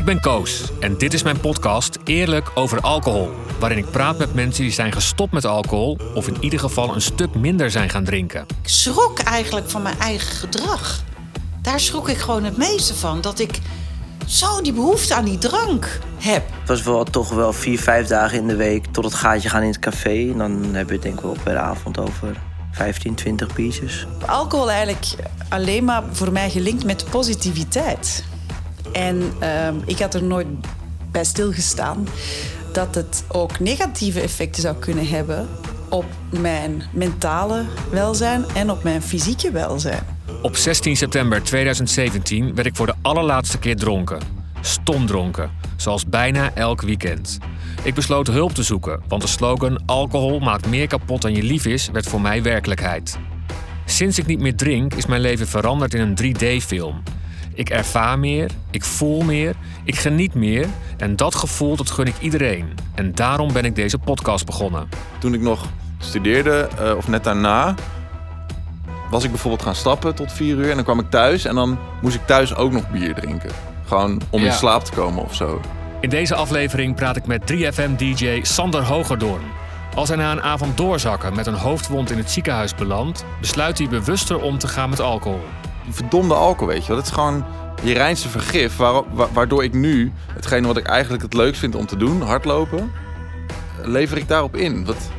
Ik ben Koos en dit is mijn podcast Eerlijk over alcohol. Waarin ik praat met mensen die zijn gestopt met alcohol of in ieder geval een stuk minder zijn gaan drinken. Ik schrok eigenlijk van mijn eigen gedrag. Daar schrok ik gewoon het meeste van. Dat ik zo die behoefte aan die drank heb. Het was wel toch wel vier, vijf dagen in de week tot het gaatje gaan in het café. En dan hebben we het denk ik wel per avond over 15, 20 pieces. Alcohol eigenlijk alleen maar voor mij gelinkt met positiviteit. En ehm, ik had er nooit bij stilgestaan dat het ook negatieve effecten zou kunnen hebben op mijn mentale welzijn en op mijn fysieke welzijn. Op 16 september 2017 werd ik voor de allerlaatste keer dronken. Stomdronken, zoals bijna elk weekend. Ik besloot hulp te zoeken, want de slogan alcohol maakt meer kapot dan je lief is werd voor mij werkelijkheid. Sinds ik niet meer drink is mijn leven veranderd in een 3D-film. Ik ervaar meer, ik voel meer, ik geniet meer en dat gevoel dat gun ik iedereen. En daarom ben ik deze podcast begonnen. Toen ik nog studeerde, uh, of net daarna, was ik bijvoorbeeld gaan stappen tot vier uur. En dan kwam ik thuis en dan moest ik thuis ook nog bier drinken. Gewoon om Ja. in slaap te komen of zo. In deze aflevering praat ik met 3FM-DJ Sander Hogerdoorn. Als hij na een avond doorzakken met een hoofdwond in het ziekenhuis belandt, besluit hij bewuster om te gaan met alcohol. Verdomde alcohol, weet je wel. Dat is gewoon je reinste vergif. Waar, wa- waardoor ik nu, hetgene wat ik eigenlijk het leukst vind om te doen, hardlopen, lever ik daarop in. Wat,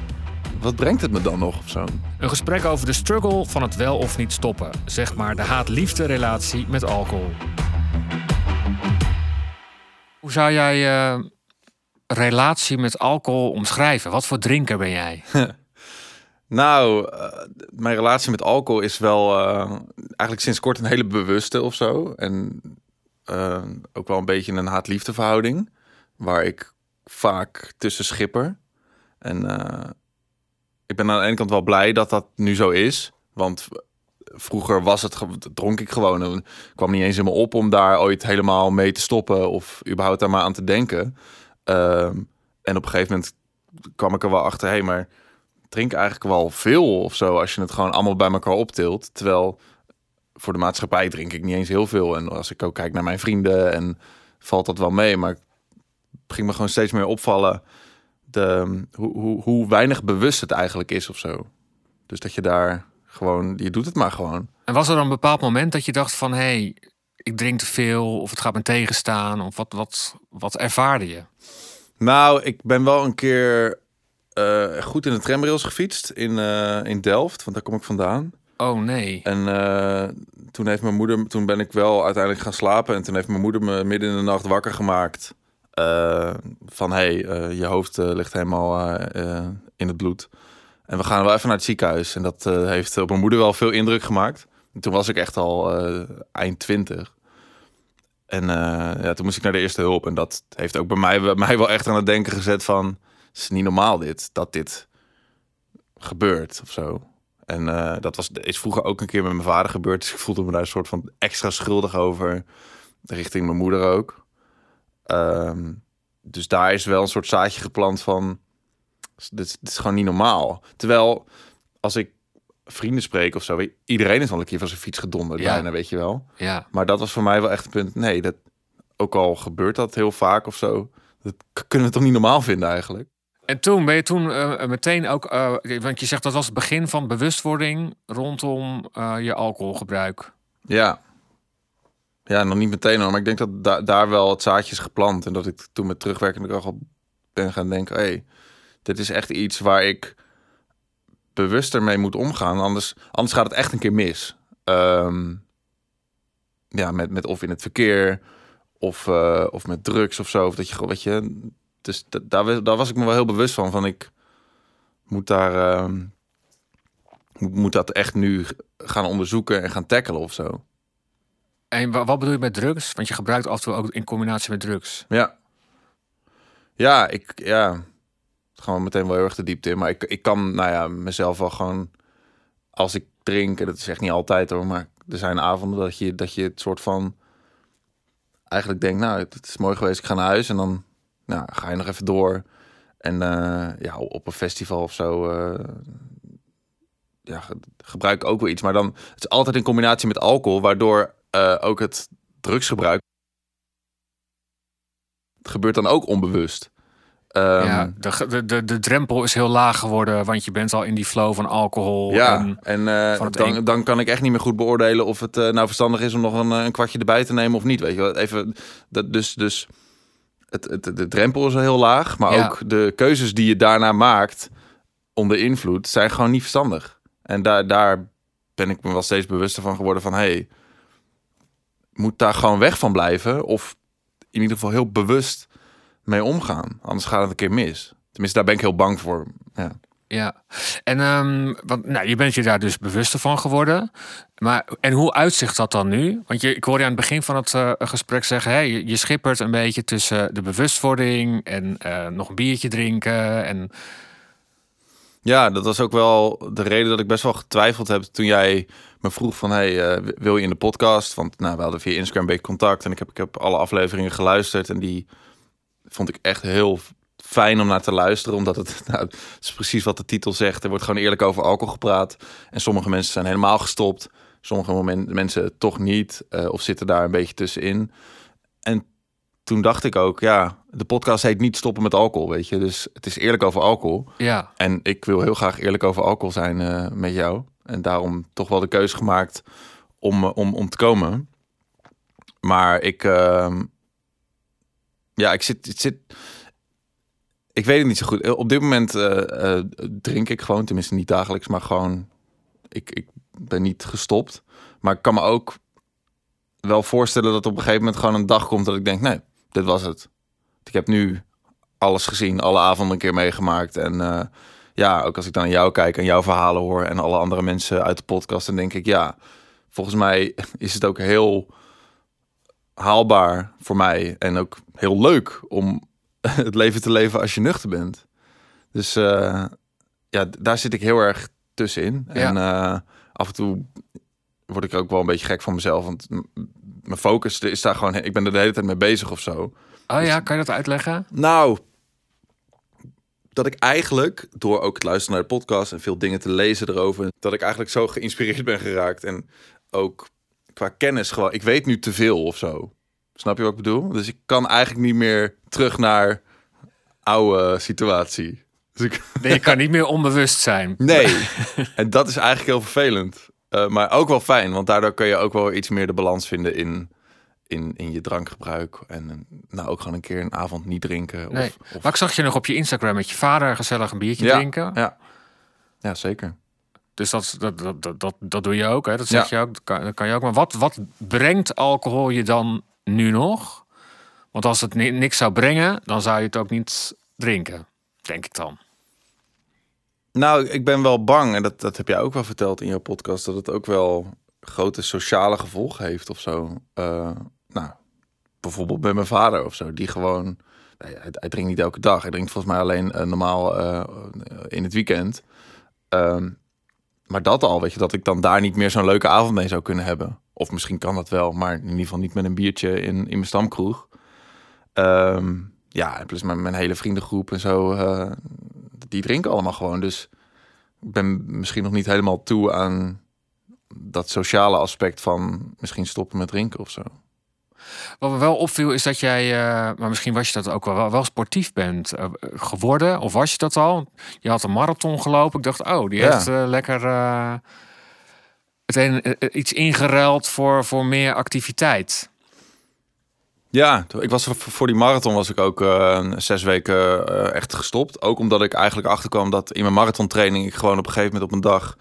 wat brengt het me dan nog of zo? Een gesprek over de struggle van het wel of niet stoppen. Zeg maar de haat-liefde relatie met alcohol. Hoe zou jij je relatie met alcohol omschrijven? Wat voor drinker ben jij? Nou, eh, mijn relatie met alcohol is wel eh, eigenlijk sinds kort een hele bewuste of zo. En eh, ook wel een beetje een haat-liefde verhouding. Waar ik vaak tussen schipper. En ik ben aan de ene kant wel blij dat dat nu zo is. Want vroeger was het, dronk ik gewoon. En kwam niet eens in me op om daar ooit helemaal mee te stoppen. Of überhaupt daar maar aan te denken. Ehm, en op een gegeven moment kwam ik er wel achter. Hé, hey, maar drink eigenlijk wel veel of zo als je het gewoon allemaal bij elkaar optilt. Terwijl voor de maatschappij drink ik niet eens heel veel. En als ik ook kijk naar mijn vrienden en valt dat wel mee. Maar ging me gewoon steeds meer opvallen de, hoe, hoe, hoe weinig bewust het eigenlijk is of zo. Dus dat je daar gewoon, je doet het maar gewoon. En was er dan een bepaald moment dat je dacht van... hé, hey, ik drink te veel of het gaat me tegenstaan? Of wat, wat, wat ervaarde je? Nou, ik ben wel een keer eh, goed in de tramrails gefietst in, eh, in Delft, want daar kom ik vandaan. Oh nee. En eh, toen heeft mijn moeder, toen ben ik wel uiteindelijk gaan slapen. En toen heeft mijn moeder me midden in de nacht wakker gemaakt. van hey, je hoofd ligt helemaal in het bloed. En we gaan wel even naar het ziekenhuis. En dat heeft op mijn moeder wel veel indruk gemaakt. En toen was ik echt al eind twintig. En ja, toen moest ik naar de eerste hulp. En dat heeft ook bij mij, bij mij wel echt aan het denken gezet van... Het is niet normaal dit, dat dit gebeurt of zo. En eh, dat was, is vroeger ook een keer met mijn vader gebeurd. Dus ik voelde me daar een soort van extra schuldig over. Richting mijn moeder ook. Ehm, dus daar is wel een soort zaadje geplant van... Dit, is- dit is gewoon niet normaal. Terwijl als ik vrienden spreek of zo... Iedereen is al een keer van zijn fiets gedonderd Ja. bijna, weet je wel. Ja. Maar dat was voor mij wel echt een punt. Nee, dat, ook al gebeurt dat heel vaak of zo... Dat kunnen we toch niet normaal vinden eigenlijk? En toen ben je toen eh, meteen ook... eh, want je zegt dat was het begin van bewustwording... rondom eh, je alcoholgebruik. Ja. Ja, nog niet meteen hoor. Maar ik denk dat da- daar wel het zaadje is geplant. En dat ik toen met terugwerkende kracht op ben gaan denken... hé, hey, dit is echt iets waar ik bewuster mee moet omgaan. Anders, anders gaat het echt een keer mis. Ehm, ja, met, met of in het verkeer... Of, eh, of met drugs of zo. Of dat je weet je... Dus da- daar, was- daar was ik me wel heel bewust van. Van ik moet daar... ehm, moet- dat echt nu gaan onderzoeken en gaan tackelen of zo. En wa- wat bedoel je met drugs? Want je gebruikt af en toe ook in combinatie met drugs. Ja. Ja, ik ja. Gewoon meteen wel heel erg de diepte in. Maar ik, ik kan, nou ja, mezelf wel gewoon. Als ik drink, en dat is echt niet altijd hoor, maar er zijn avonden dat je, dat je het soort van. Eigenlijk denkt, nou, het is mooi geweest, ik ga naar huis. En dan nou, ga je nog even door. En eh, ja, op een festival of zo. eh, ja, ge- gebruik ik ook wel iets. Maar dan, het is altijd in combinatie met alcohol, waardoor eh, ook het drugsgebruik Het gebeurt dan ook onbewust. Ehm, ja, de, de, de, drempel is heel laag geworden, want je bent al in die flow van alcohol. Ja, en- dan, een- dan kan ik echt niet meer goed beoordelen of het nou verstandig is om nog een, een kwartje erbij te nemen of niet. Weet je wel, even dat, dus, dus het, het, de drempel is al heel laag, maar Ja. ook de keuzes die je daarna maakt onder invloed zijn gewoon niet verstandig. En daar, daar ben ik me wel steeds bewuster van geworden van hey, moet daar gewoon weg van blijven of in ieder geval heel bewust mee omgaan. Anders gaat het een keer mis. Tenminste, daar ben ik heel bang voor. Ja. Ja, en ehm, want, nou, je bent je daar dus bewuster van geworden. Maar, en hoe uitzicht dat dan nu? Want je, ik hoorde je aan het begin van het eh, gesprek zeggen... Hey, je, je schippert een beetje tussen de bewustwording... en eh, nog een biertje drinken. En, Ja, dat was ook wel de reden dat ik best wel getwijfeld heb toen jij me vroeg van hey, eh, wil je in de podcast? Want nou, we hadden via Instagram een beetje contact en ik heb, ik heb alle afleveringen geluisterd en die vond ik echt heel fijn om naar te luisteren, omdat het, nou, het is precies wat de titel zegt. Er wordt gewoon eerlijk over alcohol gepraat en sommige mensen zijn helemaal gestopt, sommige mensen toch niet eh, of zitten daar een beetje tussenin. En toen dacht ik ook, ja, de podcast heet niet stoppen met alcohol, weet je. Dus het is eerlijk over alcohol. ja, En ik wil heel graag eerlijk over alcohol zijn eh, met jou. En daarom toch wel de keuze gemaakt om, eh, om, om te komen. Maar ik, ehm, ja, ik zit, ik zit, ik weet het niet zo goed. Op dit moment eh, eh, drink ik gewoon, tenminste niet dagelijks, maar gewoon, ik, ik ben niet gestopt. Maar ik kan me ook wel voorstellen dat op een gegeven moment gewoon een dag komt dat ik denk, nee, dit was het. Ik heb nu alles gezien, alle avonden een keer meegemaakt. En eh, ja, ook als ik dan naar jou kijk en jouw verhalen hoor en alle andere mensen uit de podcast, dan denk ik, ja, volgens mij is het ook heel haalbaar voor mij en ook heel leuk om het leven te leven als je nuchter bent. Dus eh, ja, daar zit ik heel erg tussenin. Ja. En eh, af en toe word ik ook wel een beetje gek van mezelf, want mijn focus is daar gewoon, ik ben er de hele tijd mee bezig of zo. oh ja, kan je dat uitleggen? Nou, dat ik eigenlijk, door ook het luisteren naar de podcast en veel dingen te lezen erover, dat ik eigenlijk zo geïnspireerd ben geraakt. En ook qua kennis gewoon, ik weet nu te veel of zo. Snap je wat ik bedoel? Dus ik kan eigenlijk niet meer terug naar oude situatie. Dus ik, Nee, je kan niet meer onbewust zijn. nee, en dat is eigenlijk heel vervelend. Eh, maar ook wel fijn, want daardoor kun je ook wel iets meer de balans vinden in, in, in je drankgebruik. En eh, nou ook gewoon een keer een avond niet drinken. Of, Nee. of Maar ik zag je nog op je Instagram met je vader gezellig een biertje Ja. drinken. Ja, ja zeker. Dus dat, dat, dat, dat, dat, dat doe je ook, hè? dat zeg Ja. je ook. Dat kan, dat kan je ook. Maar wat, wat brengt alcohol je dan nu nog? Want als het ni- niks zou brengen, dan zou je het ook niet drinken, denk ik dan. Nou, ik ben wel bang, en dat, dat heb jij ook wel verteld in jouw podcast, dat het ook wel grote sociale gevolgen heeft of zo. Eh, nou, bijvoorbeeld bij mijn vader of zo, die gewoon, hij, hij, hij drinkt niet elke dag. Hij drinkt volgens mij alleen eh, normaal eh, in het weekend. Ehm, maar dat al, weet je, dat ik dan daar niet meer zo'n leuke avond mee zou kunnen hebben. Of misschien kan dat wel, maar in ieder geval niet met een biertje in, in mijn stamkroeg. Ehm, ja, en plus mijn, mijn hele vriendengroep en zo, eh, die drinken allemaal gewoon. Dus ik ben misschien nog niet helemaal toe aan dat sociale aspect van misschien stoppen met drinken of zo. Wat me wel opviel is dat jij, eh, maar misschien was je dat ook wel, wel, sportief bent eh, geworden. Of was je dat al? Je had een marathon gelopen. Ik dacht, oh, die Ja. heeft eh, lekker het een, iets ingeruild voor, voor meer activiteit. Ja, ik was voor- die marathon was ik ook zes weken echt gestopt. Ook omdat ik eigenlijk achterkwam dat in mijn marathontraining ik gewoon op een gegeven moment op een dag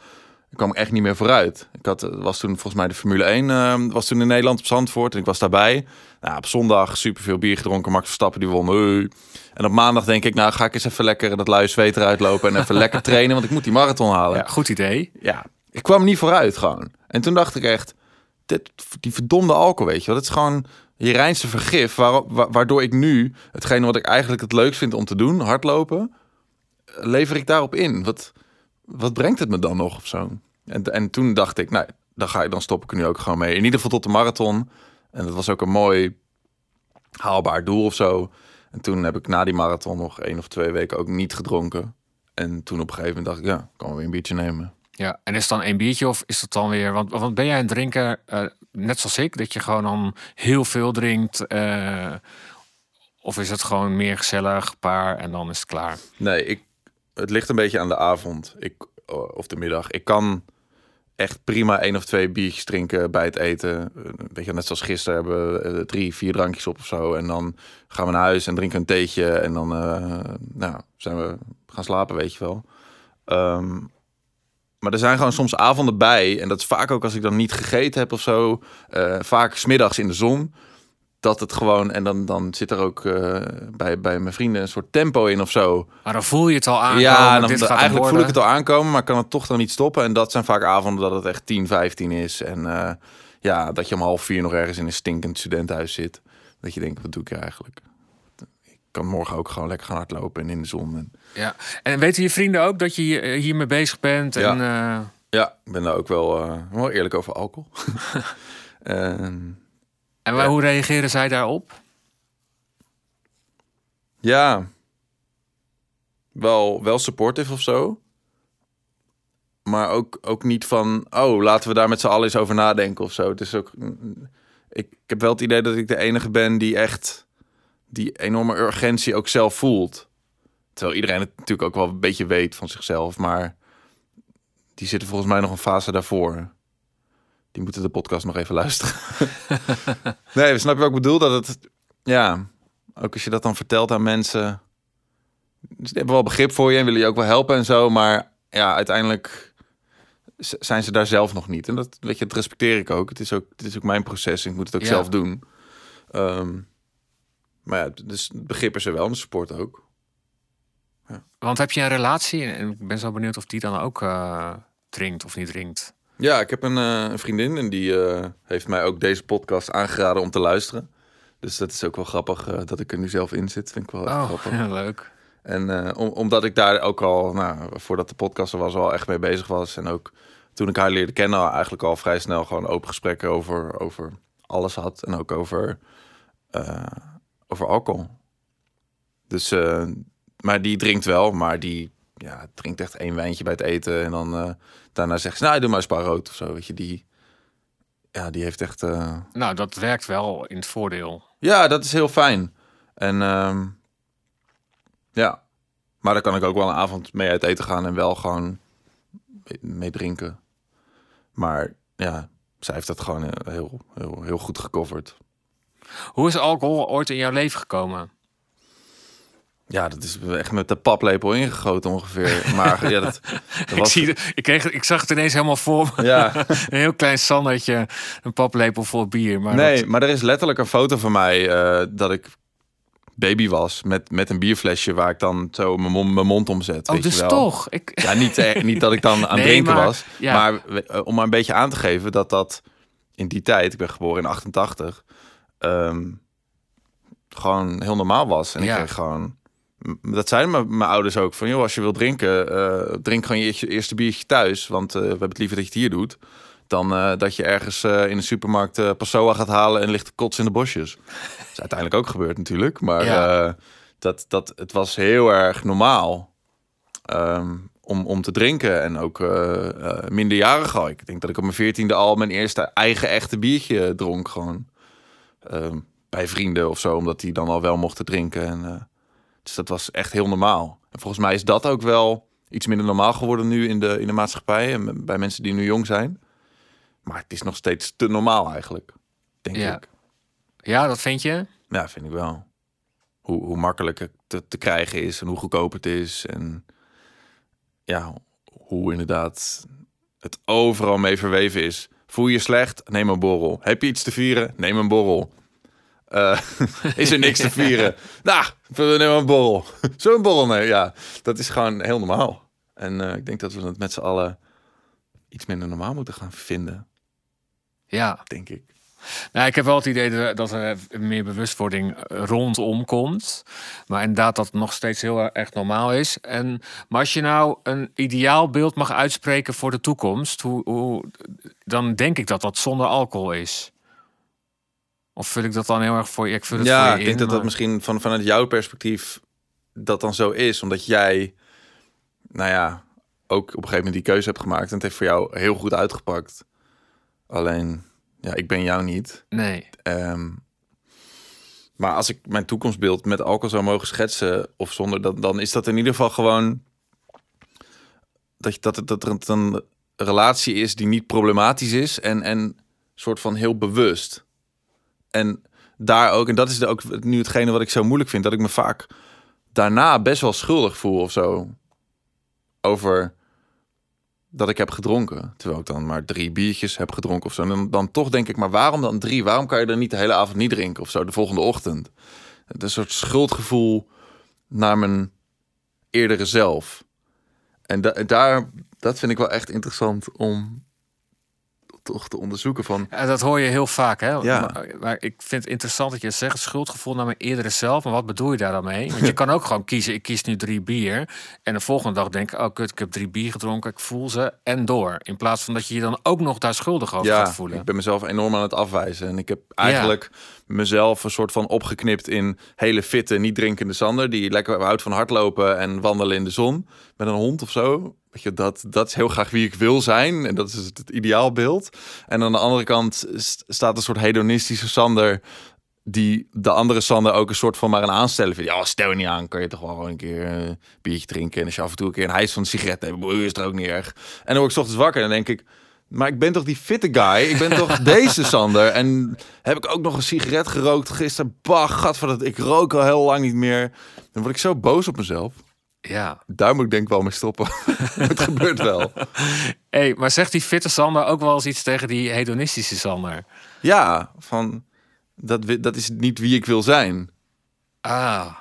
ik kwam echt niet meer vooruit. Ik had, eh, was toen volgens mij de Formule 1 eh, was toen in Nederland op Zandvoort en ik was daarbij. Nou, op zondag superveel bier gedronken, Max Verstappen die won. Hey. En op maandag denk ik, nou ga ik eens even lekker dat luie zweet eruit lopen en even lekker trainen, want ik moet die marathon halen. Ja, goed idee. ja, ik kwam niet vooruit gewoon. En toen dacht ik echt, dit, die verdomde alcohol, weet je wel. Dat is gewoon je reinste vergif, waar, wa- waardoor ik nu hetgene wat ik eigenlijk het leukst vind om te doen, hardlopen, lever ik daarop in. Wat, wat brengt het me dan nog of zo? En, en toen dacht ik, nou, dan, ga ik, dan stop ik er nu ook gewoon mee. In ieder geval tot de marathon. En dat was ook een mooi haalbaar doel of zo. En toen heb ik na die marathon nog één of twee weken ook niet gedronken. En toen op een gegeven moment dacht ik, ja, kan wel weer een biertje nemen. Ja, en is het dan één biertje of is het dan weer... Want, want ben jij een drinker, eh, net zoals ik, dat je gewoon dan heel veel drinkt? eh, Of is het gewoon meer gezellig, paar en dan is het klaar? Nee, ik, het ligt een beetje aan de avond ik, of de middag. Ik kan echt prima één of twee biertjes drinken bij het eten. Weet je, net zoals gisteren hebben we eh, drie, vier drankjes op of zo. En dan gaan we naar huis en drinken een theetje. En dan uh, nou, zijn we gaan slapen, weet je wel. Ehm, maar er zijn gewoon soms avonden bij. En dat is vaak ook als ik dan niet gegeten heb of zo. Vaak smiddags in de zon dat het gewoon, en dan, dan zit er ook uh, bij, bij mijn vrienden een soort tempo in of zo. Maar dan voel je het al aankomen. Ja, dan, dit gaat eigenlijk voel ik het al aankomen, maar kan het toch dan niet stoppen. En dat zijn vaak avonden dat het echt 10, 15 is. En uh, ja, dat je om half vier nog ergens in een stinkend studentenhuis zit. Dat je denkt, wat doe ik eigenlijk? Ik kan morgen ook gewoon lekker gaan hardlopen en in de zon. En... Ja, en weten je vrienden ook dat je hiermee bezig bent? Ja, en, uh... ja ik ben daar ook wel, wel eerlijk over alcohol. en en hoe reageren zij daarop? Ja, wel, wel supportive of zo. Maar ook, ook niet van, oh, laten we daar met z'n allen eens over nadenken of zo. Het is ook, ik, ik heb wel het idee dat ik de enige ben die echt die enorme urgentie ook zelf voelt. Terwijl iedereen het natuurlijk ook wel een beetje weet van zichzelf, maar die zitten volgens mij nog een fase daarvoor. Die moeten de podcast nog even luisteren. nee, snap je wat ik bedoel? Dat het, ja, ook als je dat dan vertelt aan mensen. Ze hebben wel begrip voor je en willen je ook wel helpen en zo. Maar ja, uiteindelijk zijn ze daar zelf nog niet. En dat, weet je, dat respecteer ik ook. Het is ook, het is ook mijn proces. Ik moet het ook zelf doen. Um, maar ja, dus begrip is er wel en support ook. Ja. Want heb je een relatie? En ik ben zo benieuwd of die dan ook uh, drinkt of niet drinkt. Ja, ik heb een, uh, vriendin en die uh, heeft mij ook deze podcast aangeraden om te luisteren. Dus dat is ook wel grappig uh, dat ik er nu zelf in zit. Vind ik wel oh, grappig. Ja, leuk. En om, omdat ik daar ook al, nou, voordat de podcast er was, al echt mee bezig was. En ook toen ik haar leerde kennen, eigenlijk al vrij snel gewoon open gesprekken over, over alles had. En ook over, over alcohol. Dus, maar die drinkt wel, maar die ja, drinkt echt één wijntje bij het eten. En dan daarna zegt ze, nou, doe maar spa rood of zo. Weet je, die, ja, die heeft echt... Uh... Nou, dat werkt wel in het voordeel. Ja, dat is heel fijn. En um, ja, maar dan kan ik ook wel een avond mee uit eten gaan en wel gewoon mee drinken. Maar ja, zij heeft dat gewoon eh, heel, heel, heel goed gecoverd. Hoe is alcohol ooit in jouw leven gekomen? Ja, dat is echt met de paplepel ingegoten ongeveer. Maar ja, dat, dat was... ik, zie, ik, kreeg, ik zag het ineens helemaal voor me. Ja. een heel klein sandertje, een paplepel vol bier. Maar nee, maar er is letterlijk een foto van mij uh, dat ik baby was met, met een bierflesje waar ik dan zo mijn mond, mijn mond omzet. Oh, dus toch? Ik... Ja, niet, eh, niet dat ik dan aan nee, drinken maar, was. Ja. Maar uh, om maar een beetje aan te geven dat dat in die tijd, ik ben geboren in 88, um, gewoon heel normaal was. En ja. ik kreeg gewoon dat zeiden mijn ouders ook. Van joh, als je wil drinken, uh, drink gewoon je eerste biertje thuis. Want uh, we hebben het liever dat je het hier doet. Dan uh, dat je ergens in de supermarkt uh, Passoa gaat halen en ligt kots in de bosjes. dat is uiteindelijk ook gebeurd natuurlijk. Maar ja. dat, dat, het was heel erg normaal um, om, om te drinken. En ook minderjarig al. Ik denk dat ik op mijn veertiende al mijn eerste eigen echte biertje dronk. Gewoon um, bij vrienden of zo. Omdat die dan al wel mochten drinken. En dus dat was echt heel normaal. En volgens mij is dat ook wel iets minder normaal geworden nu in de, in de maatschappij. En bij mensen die nu jong zijn. Maar het is nog steeds te normaal eigenlijk, denk ja. ik. Ja, dat vind je? Ja, vind ik wel. Hoe, hoe makkelijk het te, te krijgen is en hoe goedkoop het is. En ja, hoe inderdaad het overal mee verweven is. Voel je slecht? Neem een borrel. Heb je iets te vieren? Neem een borrel. Uh, is er niks te vieren? nou, we nemen een borrel. Zo'n borrel nee, ja. Dat is gewoon heel normaal. En uh, ik denk dat we het met z'n allen iets minder normaal moeten gaan vinden. Ja. Denk ik. Nou, ik heb wel het idee dat er meer bewustwording rondom komt. Maar inderdaad dat het nog steeds heel erg normaal is. En, maar als je nou een ideaalbeeld mag uitspreken voor de toekomst... Hoe, hoe, dan denk ik dat dat zonder alcohol is. Of vul ik dat dan heel erg voor je? Ik vul het ja, voor je ik denk dat dat misschien van, vanuit jouw perspectief dat dan zo is. Omdat jij, nou ja, ook op een gegeven moment die keuze hebt gemaakt. En het heeft voor jou heel goed uitgepakt. Alleen, ja, ik ben jou niet. Nee. Um, Maar als ik mijn toekomstbeeld met alcohol zou mogen schetsen, of zonder, dan, dan is dat in ieder geval gewoon dat, je, dat, het, dat er een, een relatie is die niet problematisch is en, en soort van heel bewust. En daar ook, en dat is ook nu hetgene wat ik zo moeilijk vind, dat ik me vaak daarna best wel schuldig voel of zo. Over dat ik heb gedronken. Terwijl ik dan maar drie biertjes heb gedronken of zo. En dan, dan toch denk ik, maar waarom dan drie? Waarom kan je er niet de hele avond niet drinken of zo, de volgende ochtend? Het een soort schuldgevoel naar mijn eerdere zelf. En da daar, dat vind ik wel echt interessant om toch te onderzoeken van... Ja, dat hoor je heel vaak, hè? Ja. Maar, maar ik vind het interessant dat je zegt schuldgevoel naar mijn eerdere zelf. Maar wat bedoel je daar dan mee? Want je kan ook gewoon kiezen, ik kies nu drie bier. En de volgende dag denk ik, oh kut, ik heb drie bier gedronken. Ik voel ze en door. In plaats van dat je je dan ook nog daar schuldig over ja, gaat voelen. ik ben mezelf enorm aan het afwijzen. En ik heb eigenlijk mezelf een soort van opgeknipt in hele fitte, niet drinkende Sander. Die lekker houdt van hardlopen en wandelen in de zon. Met een hond of zo. Weet je, dat, dat is heel graag wie ik wil zijn. En dat is het, het ideaalbeeld. En aan de andere kant st- staat een soort hedonistische Sander. Die de andere Sander ook een soort van maar een aanstellen vindt. Ja, stel je niet aan, kan je toch wel gewoon een keer een biertje drinken. En als je af en toe een keer een hijs van een sigaret hebt, boe, is er ook niet erg. En dan word ik 's ochtends wakker en dan denk ik... Maar ik ben toch die fitte guy? Ik ben toch deze Sander? En heb ik ook nog een sigaret gerookt gisteren? Bah, gadverdamme, ik rook al heel lang niet meer. Dan word ik zo boos op mezelf. Ja. Daar moet ik denk ik wel mee stoppen. het gebeurt wel. Hey, maar zegt die fitte Sander ook wel eens iets tegen die hedonistische Sander? Ja, van dat, dat is niet wie ik wil zijn. Ah,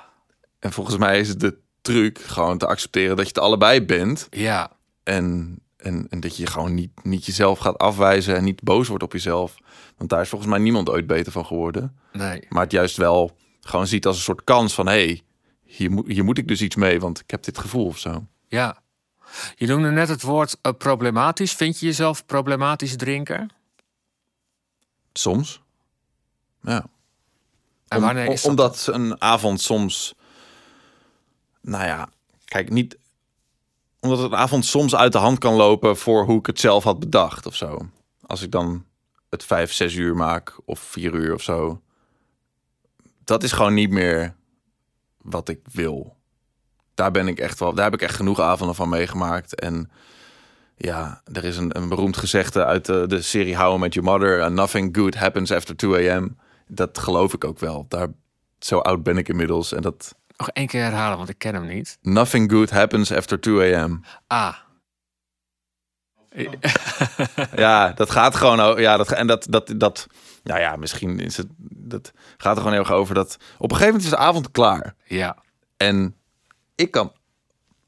En volgens mij is het de truc gewoon te accepteren dat je het allebei bent. ja. En, en, en dat je gewoon niet, niet jezelf gaat afwijzen en niet boos wordt op jezelf. Want daar is volgens mij niemand ooit beter van geworden. Nee. Maar het juist wel gewoon ziet als een soort kans van... hé, hey, hier, moet, hier moet ik dus iets mee, want ik heb dit gevoel of zo. Ja. Je noemde net het woord eh, problematisch. Vind je jezelf problematisch drinker? Soms. Ja. En wanneer om- is dat? Omdat een avond soms... Nou ja, kijk, niet... Omdat een avond soms uit de hand kan lopen voor hoe ik het zelf had bedacht of zo. Als ik dan het vijf, zes uur maak of vier uur of zo. Dat is gewoon niet meer wat ik wil. Daar ben ik echt wel, daar heb ik echt genoeg avonden van meegemaakt. En ja, er is een, een beroemd gezegde uit de, de serie How I Met Your Mother. "Uh, nothing good happens after 2 a.m. Dat geloof ik ook wel. Daar, zo oud ben ik inmiddels. En dat Nog één keer herhalen, want ik ken hem niet. nothing good happens after 2 a.m. Ah. Ja, dat gaat gewoon. Ja, dat, en dat, dat, dat. Nou ja, misschien is het. Dat gaat er gewoon heel erg over dat. Op een gegeven moment is de avond klaar. Ja. En ik kan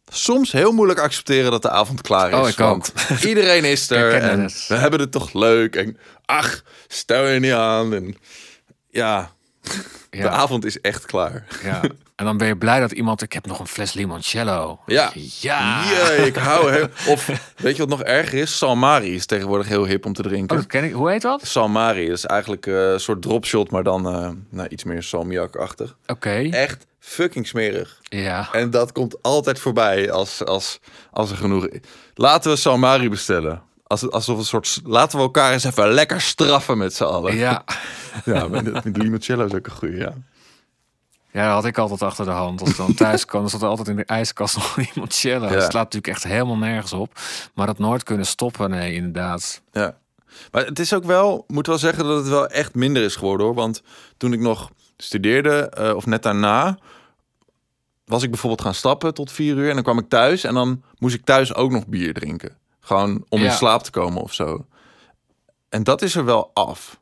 soms heel moeilijk accepteren dat de avond klaar is. Oh, ik want Iedereen is er en we hebben het toch leuk. En ach, stel je niet aan. En ja, de avond is echt klaar. ja. En dan ben je blij dat iemand... Ik heb nog een fles limoncello. Ja. Ja. Ik hou heel... Of weet je wat nog erger is? Salmari is tegenwoordig heel hip om te drinken. Oh, dat ken ik. Hoe heet dat? Salmari is eigenlijk eh, een soort dropshot, maar dan eh, nou, iets meer salmiak-achtig. Oké. Echt fucking smerig. Ja. En dat komt altijd voorbij als, als, als er genoeg is. Laten we Salmari bestellen. Als, alsof een soort... Laten we elkaar eens even lekker straffen met z'n allen. Ja. ja met, met limoncello is ook een goeie, ja. Ja, dat had ik altijd achter de hand. Als ik dan thuis kwam, dan zat er altijd in de ijskast nog limoncello. Ja. Dat slaat natuurlijk echt helemaal nergens op. Maar dat nooit kunnen stoppen, nee, inderdaad. Ja. Maar het is ook wel, moet wel zeggen dat het wel echt minder is geworden hoor. Want toen ik nog studeerde, eh, of net daarna, was ik bijvoorbeeld gaan stappen tot vier uur. En dan kwam ik thuis en dan moest ik thuis ook nog bier drinken. Gewoon om in slaap te komen of zo. En dat is er wel af.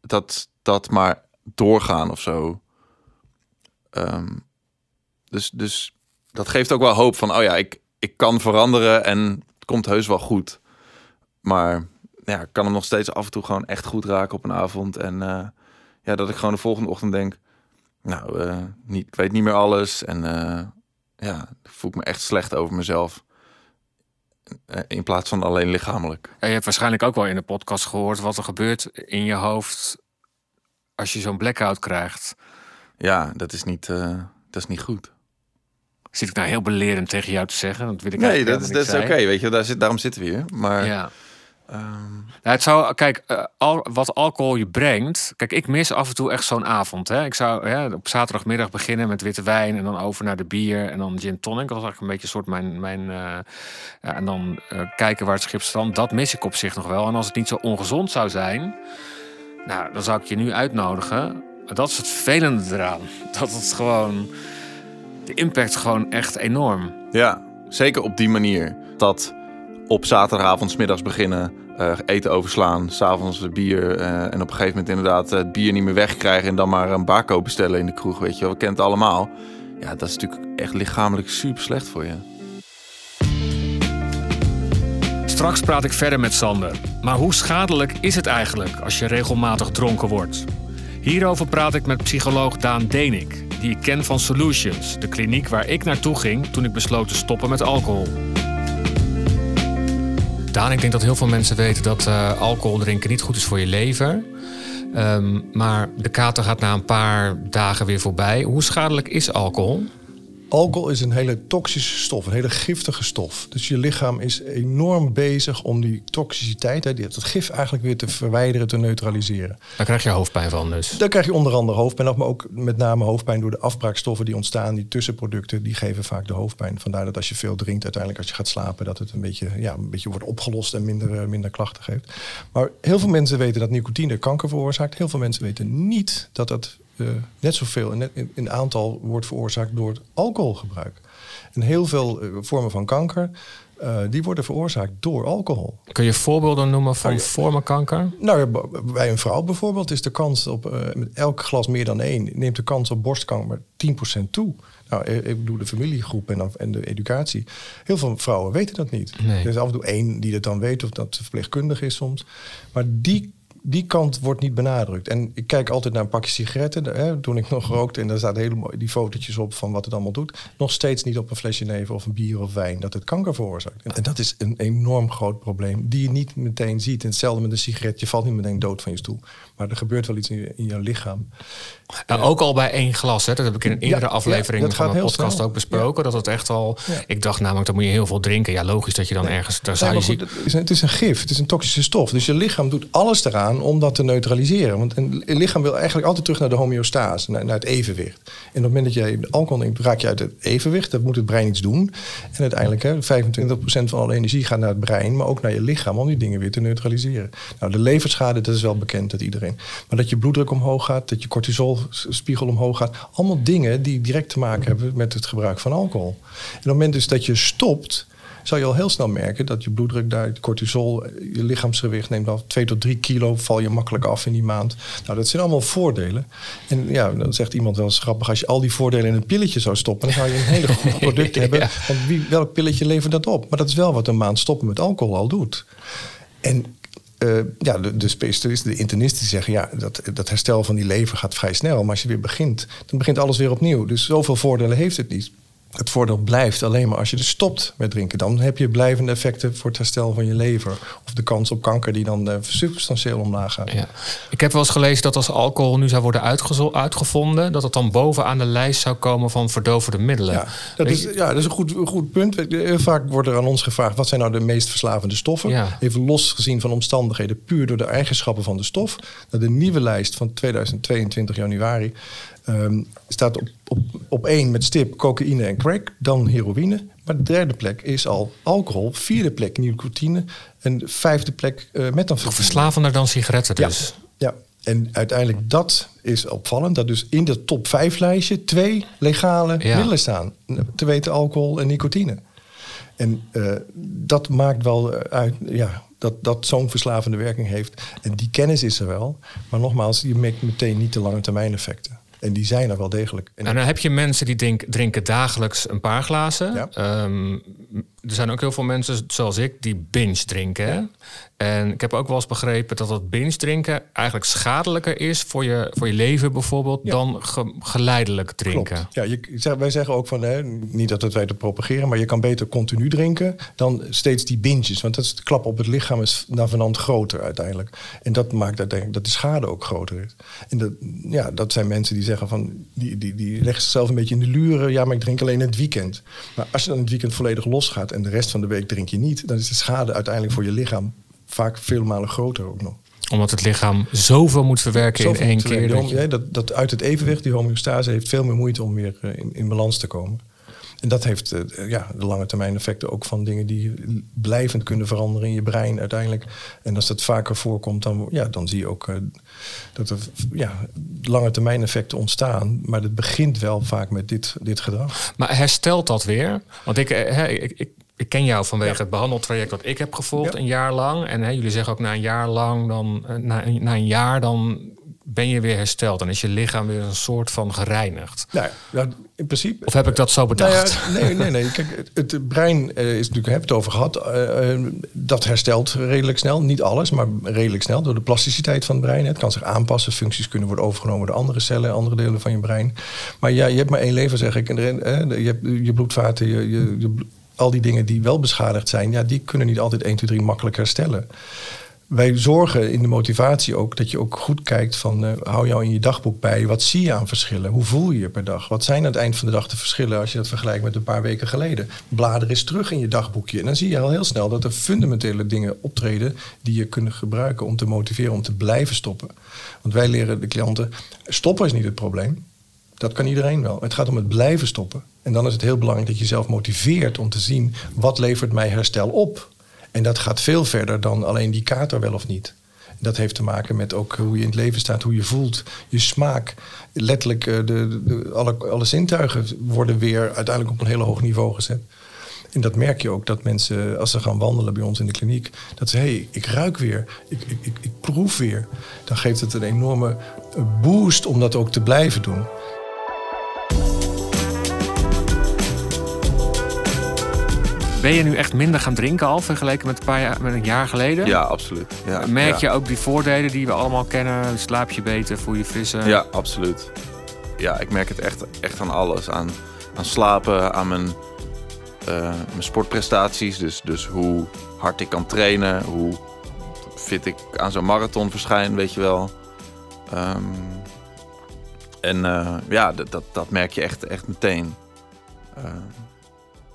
Dat, dat maar doorgaan of zo. Ehm, dus, dus dat geeft ook wel hoop van, oh ja, ik, ik kan veranderen en het komt heus wel goed. Maar ja, ik kan hem nog steeds af en toe gewoon echt goed raken op een avond. En eh, ja, dat ik gewoon de volgende ochtend denk, nou, eh, niet, ik weet niet meer alles. En eh, ja, voel ik me echt slecht over mezelf. In plaats van alleen lichamelijk. Ja, je hebt waarschijnlijk ook wel in de podcast gehoord wat er gebeurt in je hoofd als je zo'n blackout krijgt. Ja, dat is niet, eh, dat is niet goed. Zit ik nou heel belerend tegen jou te zeggen? Dat wil ik Nee, dat is, dat is oké. Weet je, daar zit, daarom zitten we hier. Maar. Ja. Ehm, Nou, het zou, kijk, eh, al, wat alcohol je brengt. Kijk, ik mis af en toe echt zo'n avond. Hè. Ik zou hè, op zaterdagmiddag beginnen met witte wijn. En dan over naar de bier. En dan gin tonic. Dat was eigenlijk een beetje een soort mijn. mijn eh, ja, en dan kijken waar het schip strandt. Dat mis ik op zich nog wel. En als het niet zo ongezond zou zijn. Nou, dan zou ik je nu uitnodigen. Maar dat is het vervelende eraan. Dat het gewoon. De impact gewoon echt enorm. ja, zeker op die manier. Dat op zaterdagavond 's middags beginnen, eh, eten overslaan, s'avonds bier. eh, en op een gegeven moment inderdaad het bier niet meer wegkrijgen. En dan maar een barco bestellen in de kroeg. Weet je wel, we kennen het allemaal. Ja, dat is natuurlijk echt lichamelijk super slecht voor je. Straks praat ik verder met Sander. Maar hoe schadelijk is het eigenlijk als je regelmatig dronken wordt? Hierover praat ik met psycholoog Daan Denik, die ik ken van Solutions, de kliniek waar ik naartoe ging toen ik besloot te stoppen met alcohol. Daan, ik denk dat heel veel mensen weten dat eh, alcohol drinken niet goed is voor je lever. Ehm, maar de kater gaat na een paar dagen weer voorbij. Hoe schadelijk is alcohol? Alcohol is een hele toxische stof, een hele giftige stof. Dus je lichaam is enorm bezig om die toxiciteit, hè, dat gif eigenlijk weer te verwijderen, te neutraliseren. Daar krijg je hoofdpijn van dus. Dan krijg je onder andere hoofdpijn, maar ook met name hoofdpijn door de afbraakstoffen die ontstaan. Die tussenproducten, die geven vaak de hoofdpijn. Vandaar dat als je veel drinkt, uiteindelijk als je gaat slapen, dat het een beetje, ja, een beetje wordt opgelost en minder, eh, minder klachten geeft. Maar heel veel mensen weten dat nicotine kanker veroorzaakt. Heel veel mensen weten niet dat dat eh, net zoveel in, in, in aantal wordt veroorzaakt door het alcoholgebruik. En heel veel eh, vormen van kanker, eh, die worden veroorzaakt door alcohol. Kun je voorbeelden noemen van ja. vormen kanker? Nou, bij een vrouw bijvoorbeeld is de kans op met elk glas meer dan één, neemt de kans op borstkanker maar 10% toe. Nou, ik bedoel de familiegroep en, en de educatie. Heel veel vrouwen weten dat niet. Nee. Er is af en toe één die het dan weet, of dat verpleegkundig is soms. Maar die, die kant wordt niet benadrukt. En ik kijk altijd naar een pakje sigaretten. Hè, toen ik nog rookte, en daar zaten hele mooie die fotootjes op van wat het allemaal doet. Nog steeds niet op een flesje neven of een bier of wijn dat het kanker veroorzaakt. En, en dat is een enorm groot probleem die je niet meteen ziet. En hetzelfde met een sigaret. Je valt niet meteen dood van je stoel. Maar er gebeurt wel iets in je, in je lichaam. Nou, ook al bij één glas. Hè. Dat heb ik in een eerdere ja, aflevering van heel podcast snel. ook besproken. Dat het echt al. Ik dacht namelijk, dan moet je heel veel drinken. Ja, logisch dat je dan ergens. Daar Nee, zou je goed, het is een gif, het is een toxische stof. Dus je lichaam doet alles eraan om dat te neutraliseren. Want een lichaam wil eigenlijk altijd terug naar de homeostase, naar, het evenwicht. En op het moment dat je alcohol neemt, raak je uit het evenwicht. Dat moet het brein iets doen. En uiteindelijk, hè, 25% van alle energie gaat naar het brein, maar ook naar je lichaam om die dingen weer te neutraliseren. Nou, de leverschade, dat is wel bekend dat iedereen. Maar dat je bloeddruk omhoog gaat, dat je cortisolspiegel omhoog gaat. Allemaal dingen die direct te maken hebben met het gebruik van alcohol. En op het moment dus dat je stopt, zal je al heel snel merken dat je bloeddruk daar, cortisol, je lichaamsgewicht neemt af. 2 tot 3 kilo val je makkelijk af in die maand. Nou, dat zijn allemaal voordelen. En ja, dan zegt iemand wel eens grappig, als je al die voordelen in een pilletje zou stoppen, dan zou je een hele goed product hebben. Ja. Want wie, welk pilletje levert dat op? Maar dat is wel wat een maand stoppen met alcohol al doet. En eh, ja, de, de specialisten, de internisten die zeggen... ja, dat, dat herstel van die lever gaat vrij snel. Maar als je weer begint, dan begint alles weer opnieuw. Dus zoveel voordelen heeft het niet. Het voordeel blijft alleen maar als je dus stopt met drinken. Dan heb je blijvende effecten voor het herstel van je lever. Of de kans op kanker die dan eh, substantieel omlaag gaat. Ja. Ik heb wel eens gelezen dat als alcohol nu zou worden uitgevonden, dat het dan bovenaan de lijst zou komen van verdovende middelen. Ja, dat is, ja, dat is een goed, goed punt. Heel vaak wordt er aan ons gevraagd... wat zijn nou de meest verslavende stoffen? Ja. Even los gezien van omstandigheden... puur door de eigenschappen van de stof. Nou, de nieuwe lijst van 2022 januari... ehm, staat op, op, op één met stip cocaïne en crack... dan heroïne. Maar de derde plek is al alcohol. Vierde plek nicotine. En de vijfde plek eh methamfetamine. Verslavender dan sigaretten Ja, dus. ja. En uiteindelijk dat is opvallend. Dat dus in de top 5 lijstje twee legale Ja. middelen staan. Te weten alcohol en nicotine. En eh, dat maakt wel eh, uit ja, dat dat zo'n verslavende werking heeft. En die kennis is er wel. Maar nogmaals, je merkt meteen niet de lange termijn effecten. En die zijn er wel degelijk. En En dan heb je mensen die drink- drinken dagelijks een paar glazen. Ja. Ehm, er zijn ook heel veel mensen zoals ik die binge drinken. En ik heb ook wel eens begrepen dat dat binge drinken eigenlijk schadelijker is voor je, voor je leven bijvoorbeeld Ja. dan ge- geleidelijk drinken. Klopt. Ja, je, wij zeggen ook van, hè, niet dat het wij te propageren, maar je kan beter continu drinken dan steeds die binges. Want dat is de klap op het lichaam is navenant groter uiteindelijk. En dat maakt uiteindelijk dat de schade ook groter is. En dat, ja, dat zijn mensen die zeggen van, die, die, die leggen zichzelf een beetje in de luren. Ja, maar ik drink alleen het weekend. Maar als je dan het weekend volledig losgaat en de rest van de week drink je niet, dan is de schade uiteindelijk voor je lichaam vaak vele malen groter ook nog. Omdat het lichaam zoveel moet verwerken Zoveel in één keer. Dat je- Ja, dat, dat uit het evenwicht, die homeostase, heeft veel meer moeite om weer eh, in, in balans te komen. En dat heeft eh, ja, de lange termijn effecten ook van dingen die blijvend kunnen veranderen in je brein uiteindelijk. En als dat vaker voorkomt, dan, ja, dan zie je ook eh, dat er ja, lange termijn effecten ontstaan. Maar het begint wel vaak met dit, dit gedrag. Maar herstelt dat weer? Want ik, hè, ik, ik, ik ken jou vanwege het behandeltraject dat ik heb gevolgd Ja. een jaar lang. En hè, jullie zeggen ook na een jaar lang, dan, eh, na, na een jaar, dan ben je weer hersteld. Dan is je lichaam weer een soort van gereinigd. Nou ja, ja, in principe. Of heb ik dat zo Nou bedacht? ja, nee, nee, nee. Kijk, het, het brein eh, is natuurlijk, heb het over gehad. eh, eh, dat herstelt redelijk snel. Niet alles, maar redelijk snel. Door de plasticiteit van het brein. Het kan zich aanpassen. Functies kunnen worden overgenomen door andere cellen, andere delen van je brein. Maar ja, je hebt maar één leven, zeg ik. En eh, je hebt je bloedvaten, je, je, je al die dingen die wel beschadigd zijn, ja, die kunnen niet altijd 1, 2, 3 makkelijk herstellen. Wij zorgen in de motivatie ook dat je ook goed kijkt van... eh, hou jou in je dagboek bij, wat zie je aan verschillen? Hoe voel je je per dag? Wat zijn aan het eind van de dag de verschillen als je dat vergelijkt met een paar weken geleden? Blader eens terug in je dagboekje. En dan zie je al heel snel dat er fundamentele dingen optreden... die je kunnen gebruiken om te motiveren om te blijven stoppen. Want wij leren de klanten, stoppen is niet het probleem. Dat kan iedereen wel. Het gaat om het blijven stoppen. En dan is het heel belangrijk dat je jezelf motiveert om te zien... wat levert mij herstel op? En dat gaat veel verder dan alleen die kater wel of niet. Dat heeft te maken met ook hoe je in het leven staat, hoe je voelt, je smaak. Letterlijk, eh, de, de, alle, alle zintuigen worden weer uiteindelijk op een heel hoog niveau gezet. En dat merk je ook dat mensen, als ze gaan wandelen bij ons in de kliniek, dat ze, hé, hey, ik ruik weer, ik, ik, ik, ik proef weer. Dan geeft het een enorme eh, boost om dat ook te blijven doen. Ben je nu echt minder gaan drinken al vergeleken met een, paar jaar, met een jaar geleden? Ja, absoluut. Ja, Merk ja. je ook die voordelen die we allemaal kennen? Slaap je beter, voel je frisser? Ja, absoluut. Ja, ik merk het echt, echt aan alles. Aan, aan slapen, aan mijn, eh, mijn sportprestaties. Dus, dus hoe hard ik kan trainen, hoe fit ik aan zo'n marathon verschijn, weet je wel. Ehm, en eh, ja, dat, dat, dat merk je echt, echt meteen. Ehm,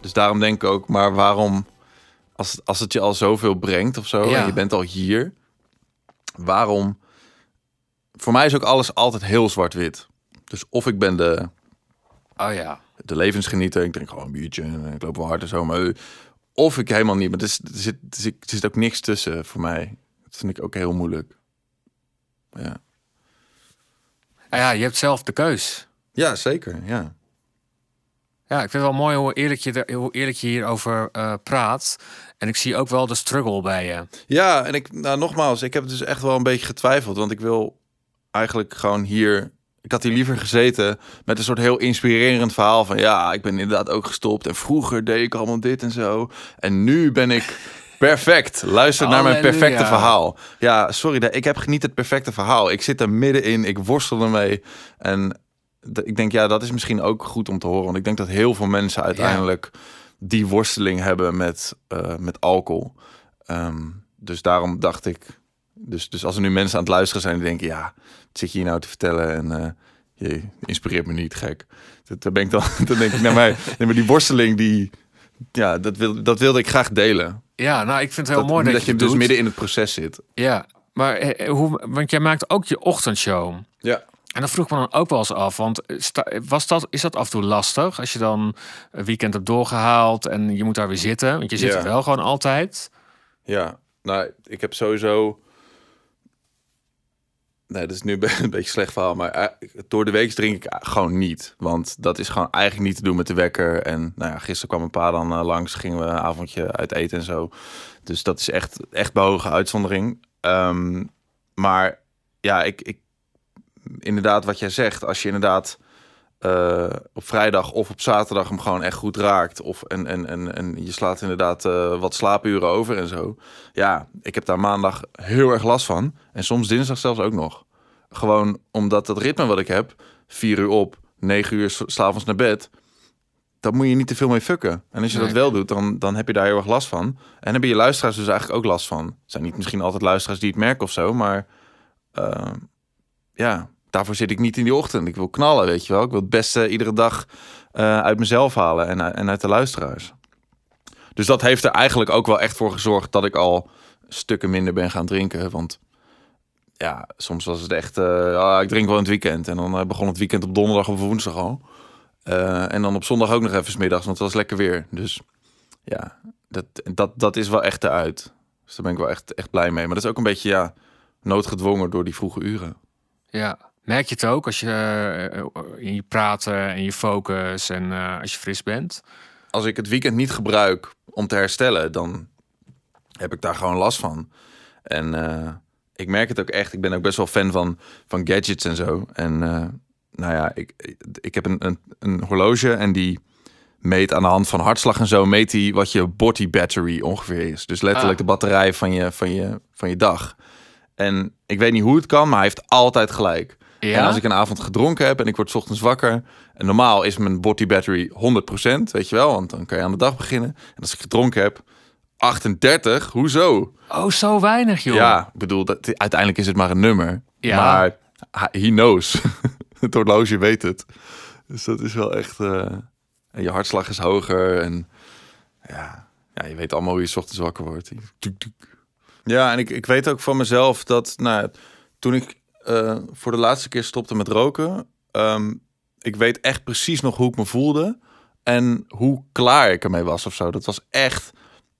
dus daarom denk ik ook, maar waarom, als, het- als het je al zoveel brengt of zo, Ja. en je bent al hier, waarom voor mij is ook alles altijd heel zwart-wit. Dus of ik ben de, Oh ja. de levensgenieter, ik drink gewoon een biertje en ik loop wel hard en zo, maar of ik helemaal niet. Maar zit, er, zit, er zit ook niks tussen voor mij. Dat vind ik ook heel moeilijk. Ja, Ah ja, je hebt zelf de keus. ja zeker. Ja. Ja, ik vind het wel mooi hoe eerlijk je, er, hoe eerlijk je hierover eh praat. En ik zie ook wel de struggle bij je. Ja, en ik, nou, nogmaals, ik heb dus echt wel een beetje getwijfeld. Want ik wil eigenlijk gewoon hier. Ik had hier liever gezeten met een soort heel inspirerend verhaal van ja, ik ben inderdaad ook gestopt. En vroeger deed ik allemaal dit en zo. En nu ben ik perfect. Luister naar mijn perfecte verhaal. Ja, sorry, ik heb niet het perfecte verhaal. Ik zit er middenin, ik worstel ermee. En ik denk, ja, dat is misschien ook goed om te horen. Want ik denk dat heel veel mensen uiteindelijk die worsteling hebben met, eh, met alcohol. Ehm, dus daarom dacht ik. Dus, dus als er nu mensen aan het luisteren zijn die denken: ja, wat zit je hier nou te vertellen? En eh, je inspireert me niet, gek. Dat, dan, ben ik dan, dan denk ik naar mij. Nee, maar die worsteling, die, ja, dat, wil, dat wilde ik graag delen. Ja, nou, ik vind het heel dat, mooi dat, dat je het dus midden in het proces zit. Ja, maar eh, hoe, want jij maakt ook je ochtendshow. Ja. En dat vroeg ik me dan ook wel eens af. Want eh, sta- was dat, is dat af en toe lastig? Als je dan een weekend hebt doorgehaald en je moet daar weer zitten. Want je zit Ja. er wel gewoon altijd. Ja, nou, ik heb sowieso. Nee, dat is nu een beetje slecht verhaal. Maar eh, door de week drink ik gewoon niet. Want dat is gewoon eigenlijk niet te doen met de wekker. En nou ja, gisteren kwam een paar dan eh, langs. Gingen we een avondje uit eten en zo. Dus dat is echt, echt behoge uitzondering. Ehm, maar ja, ik, ik, inderdaad wat jij zegt. Als je inderdaad eh, op vrijdag of op zaterdag hem gewoon echt goed raakt. Of en, en, en, en je slaat inderdaad eh, wat slaapuren over en zo. Ja, ik heb daar maandag heel erg last van. En soms dinsdag zelfs ook nog. Gewoon omdat dat ritme wat ik heb, vier uur op, negen uur s- s'avonds naar bed. Dat moet je niet te veel mee fucken. En als je dat wel doet, dan, dan heb je daar heel erg last van. En hebben je luisteraars dus eigenlijk ook last van. Het zijn niet misschien altijd luisteraars die het merken of zo, maar eh, ja, daarvoor zit ik niet in die ochtend. Ik wil knallen, weet je wel. Ik wil het beste iedere dag eh, uit mezelf halen en, en uit de luisteraars. Dus dat heeft er eigenlijk ook wel echt voor gezorgd dat ik al stukken minder ben gaan drinken. Want ja, soms was het echt, eh, ah, ik drink wel in het weekend. En dan eh, begon het weekend op donderdag of woensdag al. Eh, en dan op zondag ook nog even 's middags, want het was lekker weer. Dus ja, dat, dat, dat is wel echt eruit. Dus daar ben ik wel echt, echt blij mee. Maar dat is ook een beetje ja, noodgedwongen door die vroege uren. Ja. Merk je het ook als je eh, in je praten en je focus en eh, als je fris bent? Als ik het weekend niet gebruik om te herstellen, dan heb ik daar gewoon last van. En eh, ik merk het ook echt. Ik ben ook best wel fan van, van gadgets en zo. En eh, nou ja, ik, ik heb een, een, een horloge en die meet aan de hand van hartslag en zo, meet die wat je body battery ongeveer is. Dus letterlijk Ah. de batterij van je, van, je, van je dag. En ik weet niet hoe het kan, maar hij heeft altijd gelijk. Ja? En als ik een avond gedronken heb en ik word 's ochtends wakker. En normaal is mijn body battery 100%, weet je wel, want dan kan je aan de dag beginnen. En als ik gedronken heb, 38, hoezo? Oh, zo weinig, joh. Ja, ik bedoel, dat, uiteindelijk is het maar een nummer. Ja. Maar he knows. het horloge weet het. Dus dat is wel echt... eh, en je hartslag is hoger en ja, ja, je weet allemaal hoe je 's ochtends wakker wordt. Ja, en ik, ik weet ook van mezelf dat nou, toen ik eh, voor de laatste keer stopte met roken, ehm, ik weet echt precies nog hoe ik me voelde en hoe klaar ik ermee was of zo. Dat was echt,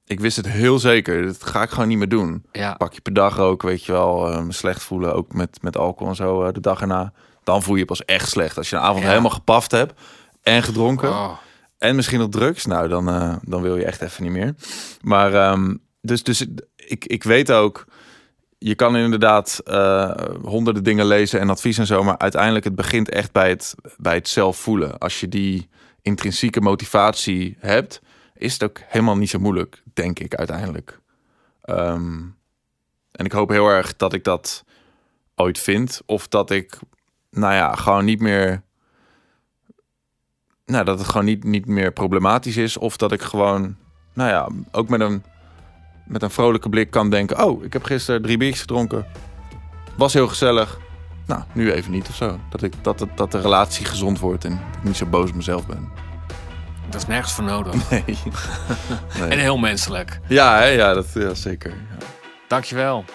ik wist het heel zeker. Dat ga ik gewoon niet meer doen. Ja. Pak je per dag roken, weet je wel, eh, me slecht voelen, ook met, met alcohol en zo eh, de dag erna. Dan voel je je pas echt slecht. Als je een avond Ja. helemaal gepaft hebt en gedronken. Oh. En misschien nog drugs. Nou, dan, dan wil je echt even niet meer. Maar ehm, dus, dus ik, ik weet ook, je kan inderdaad eh, honderden dingen lezen en advies en zo. Maar uiteindelijk, het begint echt bij het, bij het zelf voelen. Als je die intrinsieke motivatie hebt, is het ook helemaal niet zo moeilijk, denk ik uiteindelijk. Ehm, en ik hoop heel erg dat ik dat ooit vind. Of dat ik, nou ja, gewoon niet meer nou, dat het gewoon niet, niet meer problematisch is. Of dat ik gewoon, nou ja, ook met een, met een vrolijke blik kan denken... oh, ik heb gisteren drie biertjes gedronken. Was heel gezellig. Nou, nu even niet of zo. Dat, ik, dat, dat de relatie gezond wordt en ik niet zo boos op mezelf ben. Dat is nergens voor nodig. Nee. En heel menselijk. Ja, hè, ja, dat, ja zeker. Ja. Dankjewel.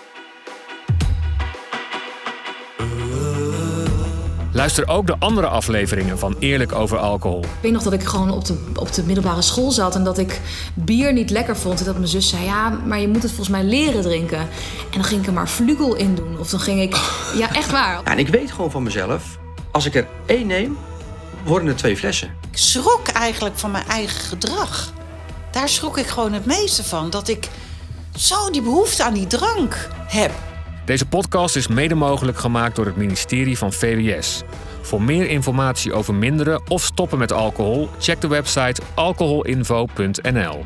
Luister ook de andere afleveringen van Eerlijk over alcohol. Ik weet nog dat ik gewoon op de, op de middelbare school zat en dat ik bier niet lekker vond. En dat mijn zus zei, ja, maar je moet het volgens mij leren drinken. En dan ging ik er maar vlugel in doen. Of dan ging ik, ja, echt waar. Ja, en ik weet gewoon van mezelf, als ik er één neem, worden er twee flessen. Ik schrok eigenlijk van mijn eigen gedrag. Daar schrok ik gewoon het meeste van. Dat ik zo die behoefte aan die drank heb. Deze podcast is mede mogelijk gemaakt door het ministerie van VWS. Voor meer informatie over minderen of stoppen met alcohol, check de website alcoholinfo.nl.